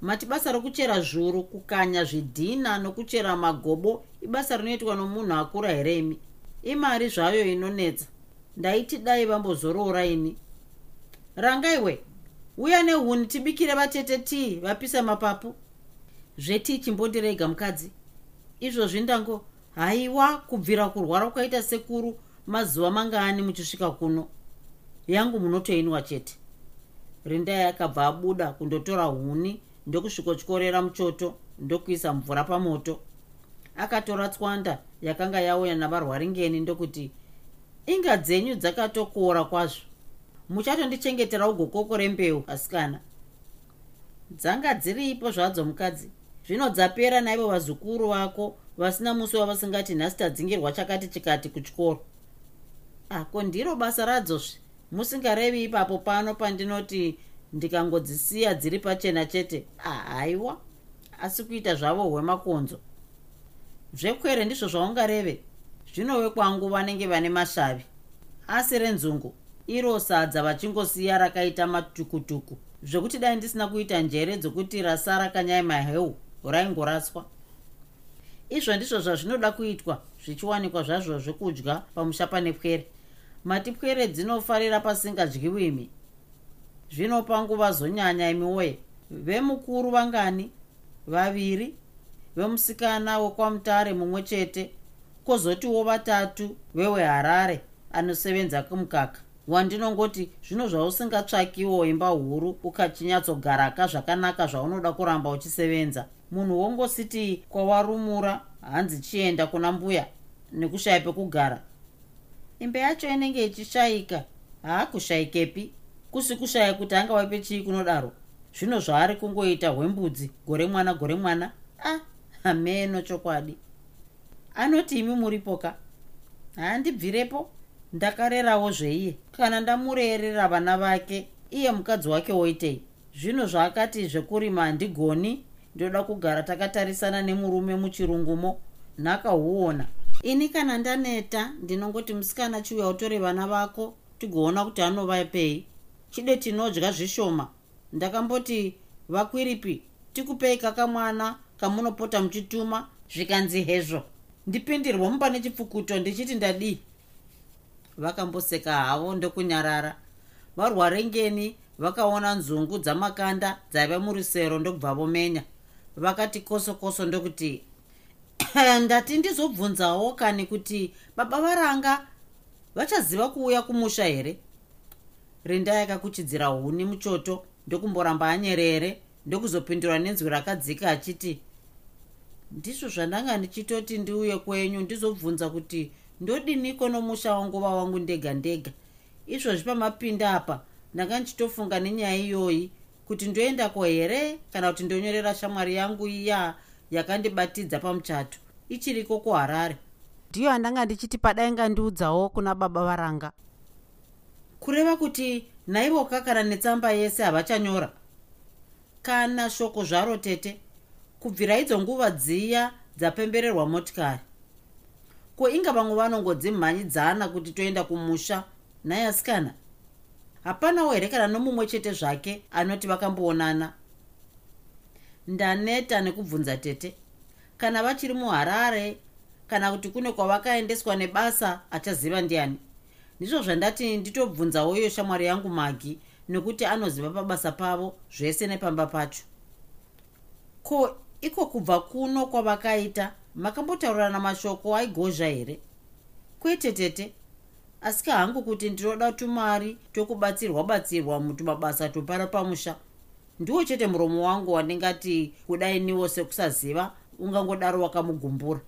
Mati basa rokuchera zhuru kukanya zvidhina nokuchera magobo ibasa rinoitwa nomunhu akura here imi? Imari zvayo inonetsa. Ndaiti dai vambozorora ini. Rangaiwe uya nehuni tibikire vatete tii vapisa mapapu zvetii chimbondirega mukadzi? Izvozvi ndango haiwa kubvira kurwara kwaita sekuru mazuva mangani muchisvika kuno. Yangu munotoinwa chete. Rindai akabva abuda kundotora huni ndokusvikotyorera muchoto ndokuisa mvura pamoto. Akatora tswanda yakanga yauya navarwaringeni ndokuti inga dzenyu dzakatokora kwazvo. Muchatondichengetera ugokoko rembeu asikana. Dzanga dziripo zvadzo mukadzi zvino dzapera naivo vazukuru vako vasina musi wavasingati nhasi tadzingirwa chakati chikati kuchikoro. Ako ndiro basa radzosve musingarevi ipapo pano pandinoti ndikangodzisiya dziri pachena chete. Ahaiwa asi kuita zvavo hwemakonzo. Zvekwere ndizvo zvaungareve. Zvinove kwangu vanenge vane mashavi. Asi renzungu iro sadza vachingosiya rakaita matukutuku. Zvekuti dai ndisina kuita njere dzokuti rasara kanyai maheu raingoraswa. Izvo ndizvo zvazvinoda kuitwa zvichiwanikwa zvazvo zvekudya pamusha pane pwere mati pwere dzinofarira pasingadyiwi imi. Zvinopa nguva zonyanya imiwoye vemukuru vangani vaviri vemusikana wekwamutare mumwe chete kwozotiwo vatatu veweharare anosevenza kumukaka. Wandinongoti zvino zvausingatsvakiwo imba huru ukachinyatsogara zvakanaka zvaunoda kuramba uchisevenza munhu wongositi kwawarumura hanzi chienda kuna mbuya nekushaya pekugara. Imba yacho inenge ichishayika haakushayikepi kusi kushaya kuti angawaipe chii kunodaro. Zvino zvaari kungoita hwembudzi gore mwana gore mwana a ah, hameno chokwadi. Anoti imi muripoka? Handibvirepo? Ndakarerawo zveiye. Kana ndamurerera vana vake iye mukadzi wake woitei? Zvino zvaakati zvekurima handigoni ndoda kugara takatarisana nemurume muchirungumo nhakahuona ini kana ndaneta ndinongoti musikana chiuya utore vana vako tigoona kuti anovapei chide tinodya zvishoma. Ndakamboti vakwiripi tikupei kakamwana kamunopota muchituma zvikanzi hezvo. Ndipindirwa mupa nechipfukuto ndichiti ndadii vakamboseka havo ndokunyarara. Varwarengeni vakaona nzungu dzamakanda dzaiva murusero ndokubva vomenya vakati koso koso ndokuti ndati ndizobvunzawo kani kuti baba varanga vachaziva kuuya kumusha here? Rinda yakakuchidzira huni muchoto ndokumboramba anyerere ndokuzopindura nenzwi rakadzika achiti ndizvo zvandanga ndichitoti ndiuye kwenyu ndizobvunza kuti ndodiniko nomusha wanguva wangu ndega ndega izvozvi pamapinda apa ndanga ndichitofunga nenyaya iyoyi kuti ndoendako here? Kana kuti ndonyorera shamwari yangu iya yakandibatidza pamuchato. Ichiriko kuharare ndiyo andanga ndichiti padainga ndiudzawo kuna baba varanga. Kureva kuti naivoka kana netsamba yese havachanyora. Kana shoko zvaro tete kubvira idzo nguva dziya dzapembererwa motikari. Ko inga vamwe vanongodzimhanyidzana kuti toenda kumusha nayasikana hapanawo here kana nomumwe chete zvake anoti vakamboonana. Ndaneta nekubvunza tete. Kana vachiri muharare kana kuti kune kwavakaendeswa nebasa achaziva ndiani. Ndizvo zvandati nditobvunzawo iyo shamwari yangu magi nekuti anoziva pabasa pavo zvese nepamba pacho. Ko iko kubva kuno kwavakaita? Makambotaurirana mashoko aigozha here? Kwete tete asi hangu kuti ndinoda tumari tokubatsirwa batsirwa mutumabasa topara pamusha. Ndiwo chete muromo wangu wandingati kudainiwo sekusaziva ungangodaro wakamugumbura.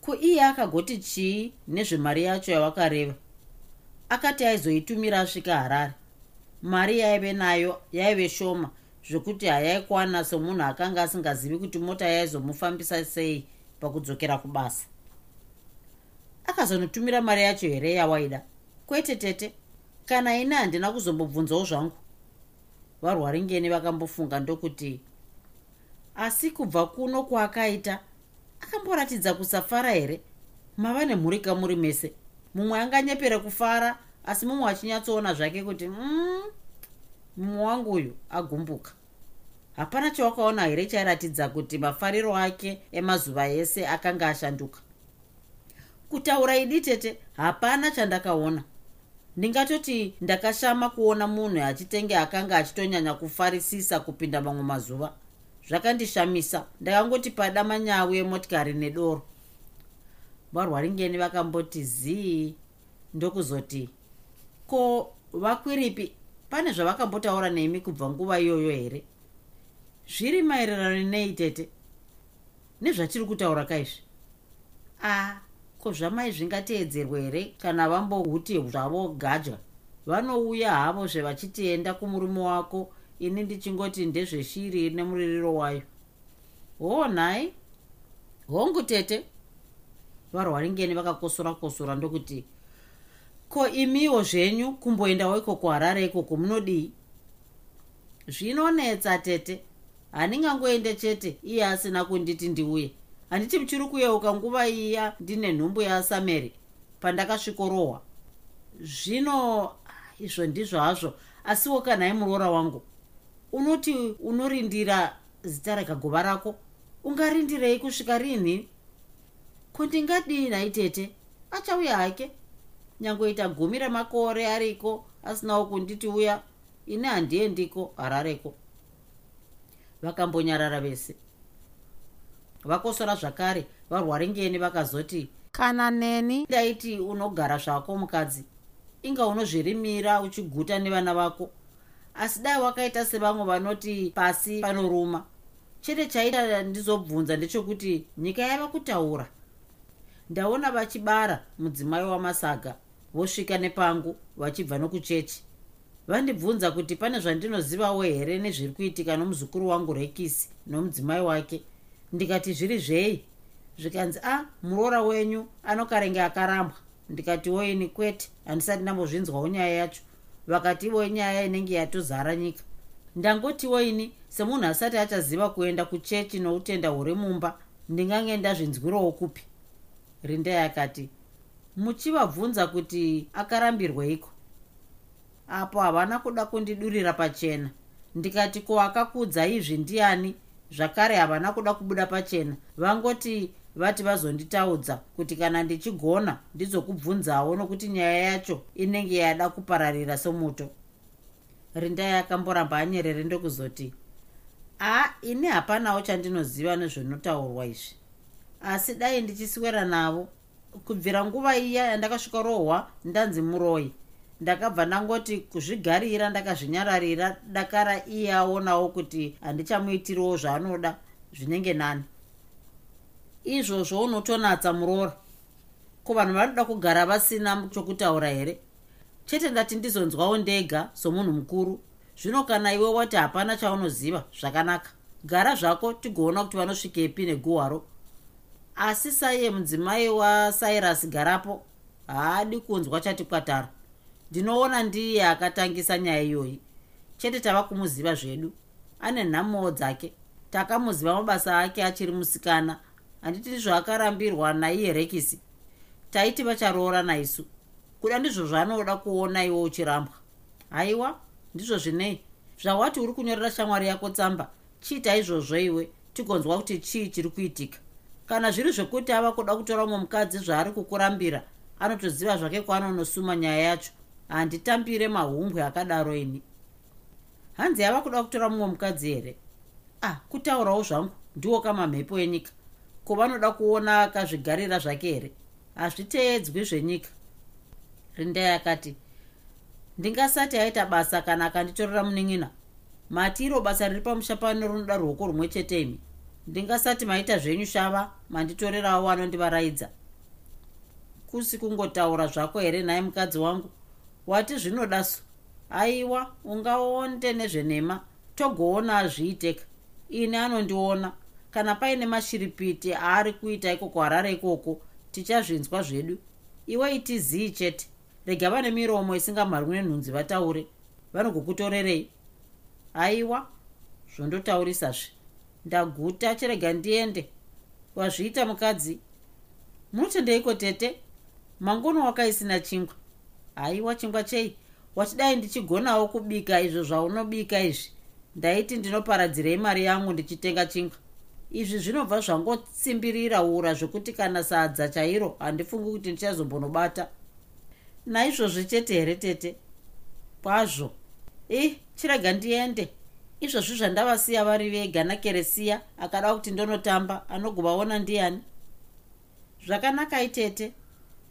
Ko iye akagoti chii nezvemari yacho yavakareva akati aizoitumira asvika harare. Mari yaive nayo yaive shoma zvekuti hayaikwana somunhu akanga asingazivi kuti mota yaizomufambisa sei pakudzokera kubasa akazonotumira mari yacho here yawaida? Kwete tete. Kana ine handina kuzombobvunzawo zvangu. Varwaringeni vakambofunga ndokuti asi kubva kuno kwaakaita akamboratidza kusafara here? Mava nemhuri kamuri mese. Mumwe anganyepere kufara asi mumwe achinyatsoona zvake kuti mm, mumwe wangu uyu agumbuka. Hapana chawakaona here chairatidza kuti mafariro ake emazuva ese akanga ashanduka kutaura idi tete hapana chandakaona. Ndingatoti ndakashama kuona munhu achitenge akanga achitonyanya kufarisisa kupinda mamwe mazuva. Zvakandishamisa ndakangoti pada manyawu emotikari nedoro. Varwaringeni vakamboti zii? Ndokuzoti ko vakwiripi? Pane zvavakambotaura nemi kubva nguva iyoyo here? Zviri maererano nei tete? Nezvatiri kutaura kaizvi? A ah, ko zvamai zvingateedzerwa here kana vambohuti zvavo gadya vanouya havo zvevachitienda kumurume wako ini ndichingoti ndezveshiri nemuririro wayo. Hoo nhai hongu tete. Varwaringeni vakakosora kosora ndokuti ko imiwo zvenyu kumboendawo ikoko harare ikoko munodii? Zvinonetsa tete. Handingangoende chete iye asina kunditi ndiuye handiti muchiri kuyeuka nguva iya ndine nhumbu yasameri pandakasvikorohwa zvino izvo ndizvo hazvo asiwo kanhai muroora wangu unoti unorindira zita rekagova rako ungarindirei kusvika rini? Kundingadii nhai tete? Achauya hake. Nyangoita gumi remakore ariko asinawo kunditi uya ine handiendiko harareko. Vakambonyarara vese vakosora zvakare varwaringeni vakazoti kana neni? Daiti unogara zvako mukadzi inga unozvirimira uchiguta nevana vako. Asi dai wakaita sevamwe vanoti pasi panoruma. Chete chaita ndizobvunza ndechekuti nyika yava kutaura. Ndaona vachibara mudzimai wamasaga vosvika nepangu vachibva nokuchechi. Vandibvunza kuti pane zvandinozivawo here nezviri kuitika nomuzukuru wangu rekisi nomudzimai wake ndikati zviri zvei? Zvikanzi a ah, muroora wenyu anokarenge akarambwa. Ndikati woini kwete handisati ndambozvinzwawo nyaya yacho. Vakatiwo nyaya inenge yatozara nyika. Ndangotiwo ini semunhu asati achaziva kuenda kuchechi noutenda huri mumba ndingange ndazvinzwirowo kupi rindai akati muchivabvunza kuti akarambirweiko apo havana kuda kundidurira pachena. Ndikati ko akakudza izvi ndiani zvakare havana kuda kubuda pachena. Vangoti vati vazonditaudza kuti kana ndichigona ndizokubvunzawo nokuti nyaya yacho inenge yada kupararira somuto rindai akamboramba anyerere ndokuzoti a ini hapanawo chandinoziva nezvinotaurwa izvi. Asi dai ndichiswera navo. Kubvira nguva iya yandakasvika rohwa ndanzi muroi ndakabva ndangoti kuzvigarira ndakazvinyararira dakara iye aonawo kuti handichamuitiriwo zvaanoda zvinenge nani. Izvozvo unotonatsa muroora ko vanhu vanoda kugara vasina chokutaura here? Chete ndati ndizonzwawo ndega somunhu mukuru zvino kana iwe wati hapana chaunoziva zvakanaka. Gara zvako tigoona kuti vanosvikepi neguhwaro asi saiye mudzimai wasairas garapo haadi kunzwa chati kwatara ndinoona ndiye akatangisa nyaya iyoyi. Chete tava kumuziva zvedu. Ane nhamuwo dzake. Takamuziva mabasa ake achiri musikana. Handiti zvaakarambirwa naiye rekisi. Taiti vacharoora naisu. Kuda ndizvo zvaanoda kuona iwo uchirambwa. Haiwa ndizvo zvinei. Zvawati uri kunyorera shamwari yako tsamba. Chiita izvozvo iwe. Tigonzwa kuti chii chiri kuitika. Kana zviri zvekuti ava kuda kutora mumwe mukadzi zvaari kukurambira anotoziva zvake kwaanonosuma nyaya yacho handitambire mahumbwe akadaro ini. Hanzi ava kuda kutora mumwe mukadzi here? Ah kutaurawo zvangu ndiwo kamamhepo enyika kuvanoda kuona akazvigarira zvake here? Hazviteedzwi zvenyika. Rindai akati ndingasati aita basa kana akanditorera munin'ina? Mati iro basa riri pamusha pano rinoda ruoko rumwe chete imi. Ndingasati maita zvenyu shava manditorerawo anondivaraidza kusi kungotaura zvako here nhaye mukadzi wangu wati zvinodaso aiwa ungaonde nezvenhema. Togoona azviiteka ini anondiona. Kana paine mashiripiti aari kuita ikoko harare ikoko. Tichazvinzwa zvedu. Iwe itizii chete. Rega vane miromo isingamharwi nenhunzi vataure. Vanogokutorerei aiwa zvondotaurisazve. Ndaguta chirega ndiende. Wazviita mukadzi? Munotendeiko tete? Mangono wakaisina chingwa haiwa chingwa chei? Watidai ndichigonawo kubika izvo zvaunobika izvi. Ndaiti ndinoparadzirei mari yangu ndichitenga chingwa. Izvi zvinobva zvangotsimbirira ura zvekuti kana sadza chairo handifungi kuti ndichazombonobata naizvozvi chete here tete? Kwazvo. I chirega ndiende. Izvozvi zvandavasiya vari vega nakeresiya akada kuti ndonotamba anogovaona ndiani zvakanaka itete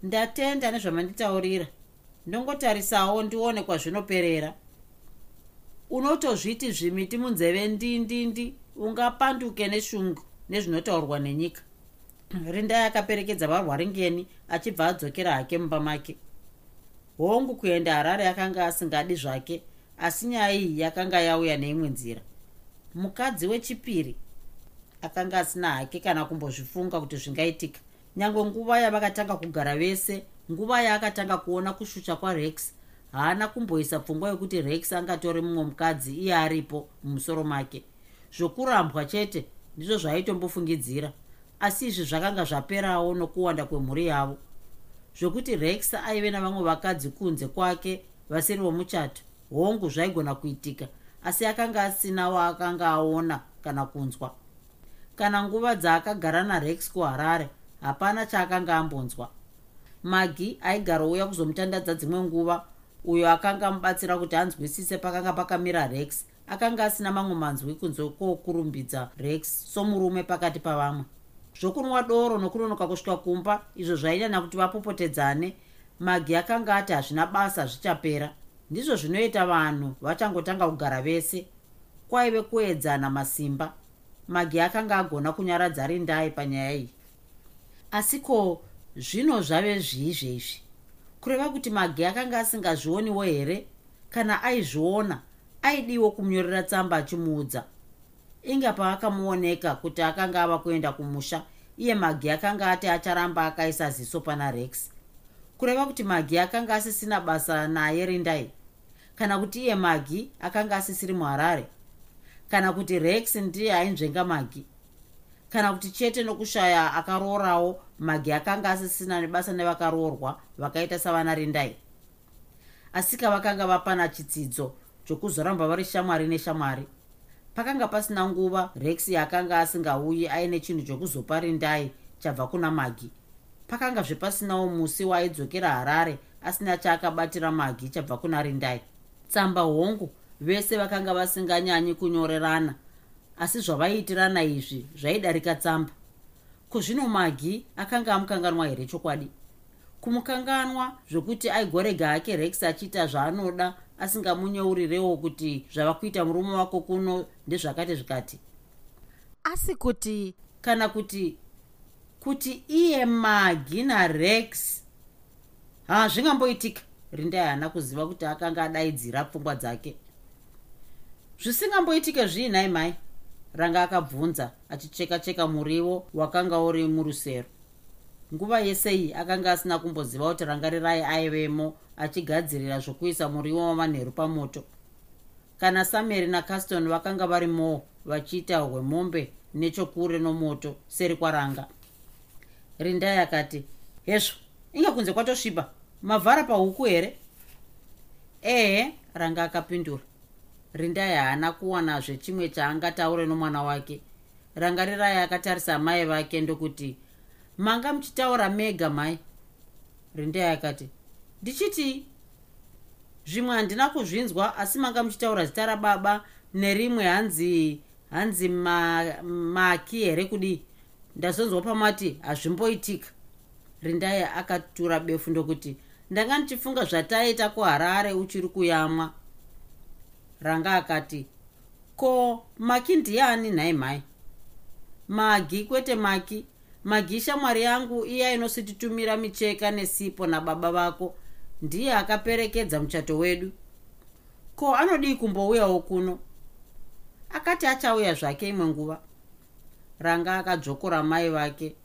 ndatenda nezvamanditaurira ndongotarisawo ndione kwazvinoperera. Unotozviti zvimiti munzeve ndindindi ungapanduke neshungu nezvinotaurwa nenyika. Rindai akaperekedza varwari ngeni achibva adzokera hake mumba make. Hongu kuenda harare akanga asingadi zvake asi nyaya iyi yakanga yauya neimwe nzira. Mukadzi wechipiri akanga asina hake kana kumbozvifunga kuti zvingaitika. Nyange nguva yavakatanga kugara vese nguva yaakatanga kuona kushucha kwarex haana kumboisa pfungwa yekuti rex angatore mumwe mukadzi iye aripo mumusoro make. Zvokurambwa chete ndizvo zvaitombofungidzira asi izvi zvakanga zvaperawo nokuwanda kwemhuri yavo. Zvokuti rex aive navamwe vakadzi kunze kwake vasiri vomuchato hongu zvaigona kuitika asi akanga asina waakanga aona kana kunzwa. Kana nguva dzaakagara narex kuharare hapana chaakanga ambonzwa magi aigara uya kuzomutandadza dzimwe nguva. Uyo akanga amubatsira kuti anzwisise pakanga pakamira rex. Akanga asina mamwe manzwi kunze kwokurumbidza rex somurume pakati pavamwe. Zvokunwa doro nokunonoka kusvika kumba izvo zvainyanya kuti vapopotedzane. Magi akanga ati hazvina basa zvichapera ndizvo zvinoita vanhu vachangotanga kugara vese. Kwaive kuedzana masimba. Magi akanga agona kunyaradza rindai panyaya iyi. Asi ko zvino zvave zviizvezvi kureva kuti magi akanga asingazvioniwo here? Kana aizviona aidiwo kumunyorera tsamba achimuudza. Inga paakamuoneka kuti akanga ava kuenda kumusha iye magi akanga ati acharamba akaisa ziso pana rex. Kureva kuti magi akanga asisina basa naye rindai. Kana kuti iye magi akanga asisiri muharare kana kuti rex ndiye ainzvenga magi kana kuti chete nokushaya akaroorawo magi akanga asisina nebasa nevakaroorwa vakaita savana rindai asika vakanga vapana chitsidzo chokuzoramba vari shamwari neshamwari. Pakanga pasina nguva rex akanga asingauyi aine chinhu chokuzopa rindai chabva kuna magi. Pakanga zvepasinawo musi waaidzokera harare asina chaakabatira magi chabva kuna rindai tsamba hongu vese vakanga vasinganyanyi kunyorerana asi zvavaiitirana izvi zvaidarika tsamba. Kuzvino magi akanga amukanganwa here chokwadi? Kumukanganwa zvokuti aigorega hake rex achiita zvaanoda asingamunyeurirewo kuti zvava kuita murume wako kuno ndezvakati zvikati. Asi kuti kana kuti kuti iye magi narex hazvingamboitika rindai haana kuziva kuti akanga adaidzira pfungwa dzake. Zvisingamboitike zviinhai mai ranga akabvunza achicheka cheka muriwo wakanga uri murusero. Nguva yesei akanga asina kumboziva kuti rangarirai aivemo achigadzirira zvokuisa muriwo wamanheru pamoto. Kana sameri nacaston vakanga varimowo vachiita hwemombe nechokure nomoto seri kwaranga. Rindai akati hezvo inge kunze kwatosviba. Mavhara pahuku here? Ehe ranga akapindura rindai haana kuwanazve chimwe chaangataure nomwana wake. Rangarirai akatarisa mai vake ndokuti manga muchitaura mega mai. Rindai akati ndichiti zvimwe handina kuzvinzwa asi manga muchitaura zita rababa nerimwe hanzi hanzi ma, maki here kudii ndazonzwa pamati hazvimboitika. Rindai akatura befu ndokuti ndanga ndichifunga zvataita kuharare uchiri kuyamwa ranga akati ko maki ndiani nhai mhai magi kwete maki. Magi shamwari yangu iya inosititumira micheka nesipo nababa vako. Ndiye akaperekedza muchato wedu. Ko anodii kumbouyawo kuno? Akati achauya zvake imwe nguva. Ranga akadzokora mai vake.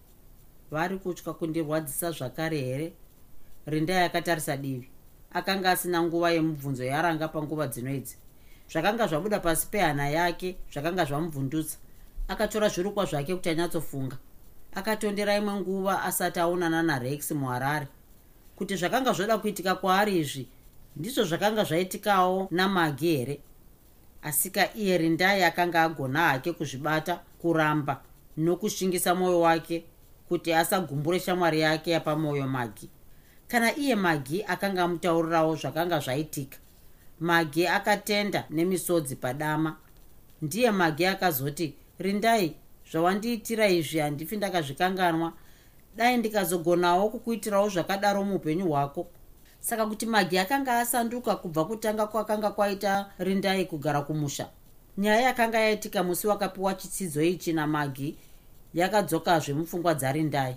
Vari kutya kundirwadzisa zvakare here? Rindai akatarisa divi. Akanga asina nguva yemubvunzo yaranga panguva dzinoidzi zvakanga zvabuda pasi pehana yake zvakanga zvamubvundutsa akatora zvirukwa zvake kuti anyatsofunga. Akatondera imwe nguva asati aonana narex muharare kuti zvakanga zvoda kuitika kwaari izvi ndizvo zvakanga zvaitikawo namagi here? Asika iye rindai akanga agona hake kuzvibata kuramba nokushingisa mwoyo wake kuti asagumbure shamwari yake yapamwoyo magi. Kana iye magi akanga amutaurirawo zvakanga zvaitika magi akatenda nemisodzi padama. Ndiye magi akazoti rindai zvawandiitira izvi handifi ndakazvikanganwa. Dai ndikazogonawo kukuitirawo zvakadaro muupenyu hwako. Saka kuti magi akanga asanduka kubva kutanga kwakanga kwaita rindai kugara kumusha. Nyaya yakanga yaitika musi wakapiwa chitsidzo ichi namagi yakadzokazve mupfungwa dzarindai